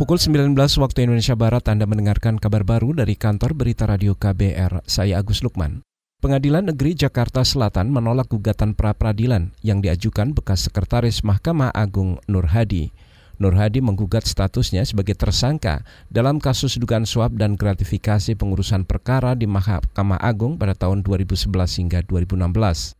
Pukul 19 waktu Indonesia Barat Anda mendengarkan kabar baru dari kantor berita radio KBR. Saya Agus Lukman. Pengadilan Negeri Jakarta Selatan menolak gugatan pra-peradilan yang diajukan bekas Sekretaris Mahkamah Agung Nur Hadi. Nur Hadi menggugat statusnya sebagai tersangka dalam kasus dugaan suap dan gratifikasi pengurusan perkara di Mahkamah Agung pada tahun 2011 hingga 2016.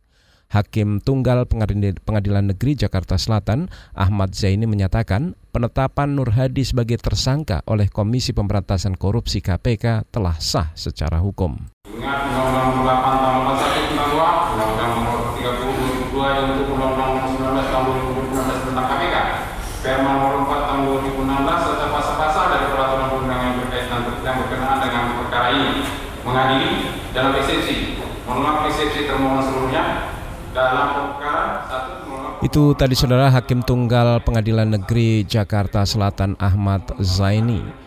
Hakim Tunggal Pengadilan Negeri Jakarta Selatan Ahmad Zaini menyatakan penetapan Nur Hadi sebagai tersangka oleh Komisi Pemberantasan Korupsi KPK telah sah secara hukum. Ingat Undang-Undang 8 tahun 81 tentang Undang-Undang nomor 30 2002 untuk Undang-Undang 19 tahun 2016 tentang KPK, Permen nomor 4 tahun 2016 serta pasal-pasal dari peraturan perundangan yang berkaitan yang berkenaan dengan perkara ini, mengadili dalam eksepsi, menolak eksepsi termohon seluruhnya, itu tadi saudara Hakim Tunggal Pengadilan Negeri Jakarta Selatan Ahmad Zaini.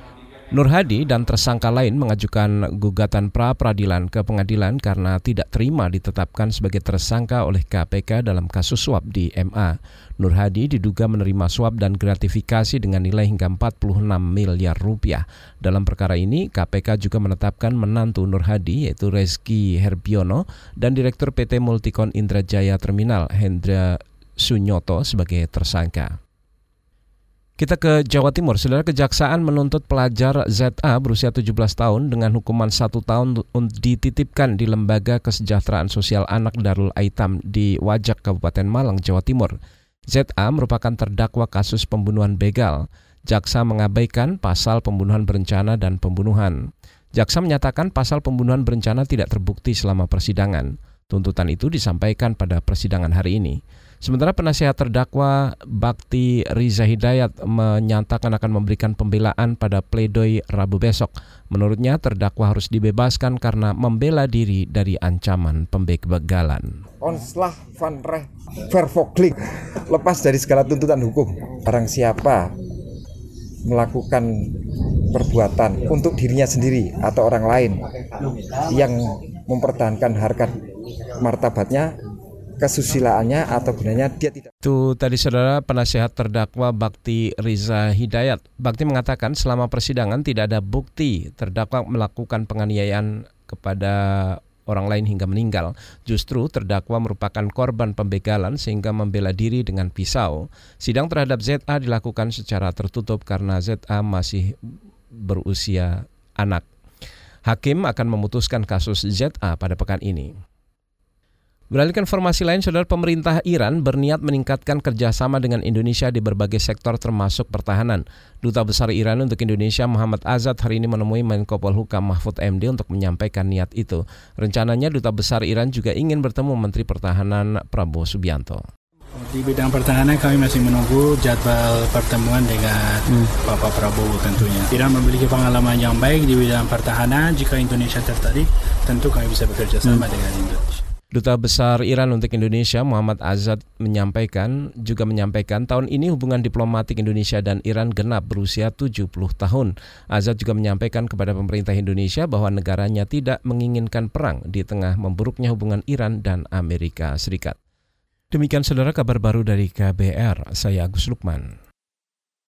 Nur Hadi dan tersangka lain mengajukan gugatan pra peradilan ke pengadilan karena tidak terima ditetapkan sebagai tersangka oleh KPK dalam kasus suap di MA. Nur Hadi diduga menerima suap dan gratifikasi dengan nilai hingga 46 miliar rupiah. Dalam perkara ini, KPK juga menetapkan menantu Nur Hadi yaitu Reski Herbiono dan Direktur PT Multikon Indrajaya Terminal Hendra Sunyoto sebagai tersangka. Kita ke Jawa Timur. Saudara Kejaksaan menuntut pelajar ZA berusia 17 tahun dengan hukuman satu tahun dititipkan di Lembaga Kesejahteraan Sosial Anak Darul Aitam di Wajak, Kabupaten Malang, Jawa Timur. ZA merupakan terdakwa kasus pembunuhan begal. Jaksa mengabaikan pasal pembunuhan berencana dan pembunuhan. Jaksa menyatakan pasal pembunuhan berencana tidak terbukti selama persidangan. Tuntutan itu disampaikan pada persidangan hari ini. Sementara penasihat terdakwa Bakti Riza Hidayat menyatakan akan memberikan pembelaan pada pledoi Rabu besok. Menurutnya terdakwa harus dibebaskan karena membela diri dari ancaman pembegalan. Onslah van Reh Vervoglik lepas dari segala tuntutan hukum. Barang siapa melakukan perbuatan untuk dirinya sendiri atau orang lain yang mempertahankan harkat martabatnya kesusilaannya atau gunanya dia tidak. Itu tadi saudara penasihat terdakwa Bakti Riza Hidayat. Bakti mengatakan selama persidangan tidak ada bukti terdakwa melakukan penganiayaan kepada orang lain hingga meninggal. Justru terdakwa merupakan korban pembegalan sehingga membela diri dengan pisau. Sidang terhadap ZA dilakukan secara tertutup karena ZA masih berusia anak. Hakim akan memutuskan kasus ZA pada pekan ini. Beralih ke informasi lain, saudara pemerintah Iran berniat meningkatkan kerjasama dengan Indonesia di berbagai sektor termasuk pertahanan. Duta Besar Iran untuk Indonesia Muhammad Azad hari ini menemui Menko Polhukam Mahfud MD untuk menyampaikan niat itu. Rencananya Duta Besar Iran juga ingin bertemu Menteri Pertahanan Prabowo Subianto. Di bidang pertahanan kami masih menunggu jadwal pertemuan dengan hmm. Bapak Prabowo tentunya. Iran memiliki pengalaman yang baik di bidang pertahanan. Jika Indonesia tertarik, tentu kami bisa bekerja sama hmm. dengan Indonesia. Duta Besar Iran untuk Indonesia Muhammad Azad menyampaikan juga menyampaikan tahun ini hubungan diplomatik Indonesia dan Iran genap berusia 70 tahun. Azad juga menyampaikan kepada pemerintah Indonesia bahwa negaranya tidak menginginkan perang di tengah memburuknya hubungan Iran dan Amerika Serikat. Demikian saudara kabar baru dari KBR, saya Agus Lukman.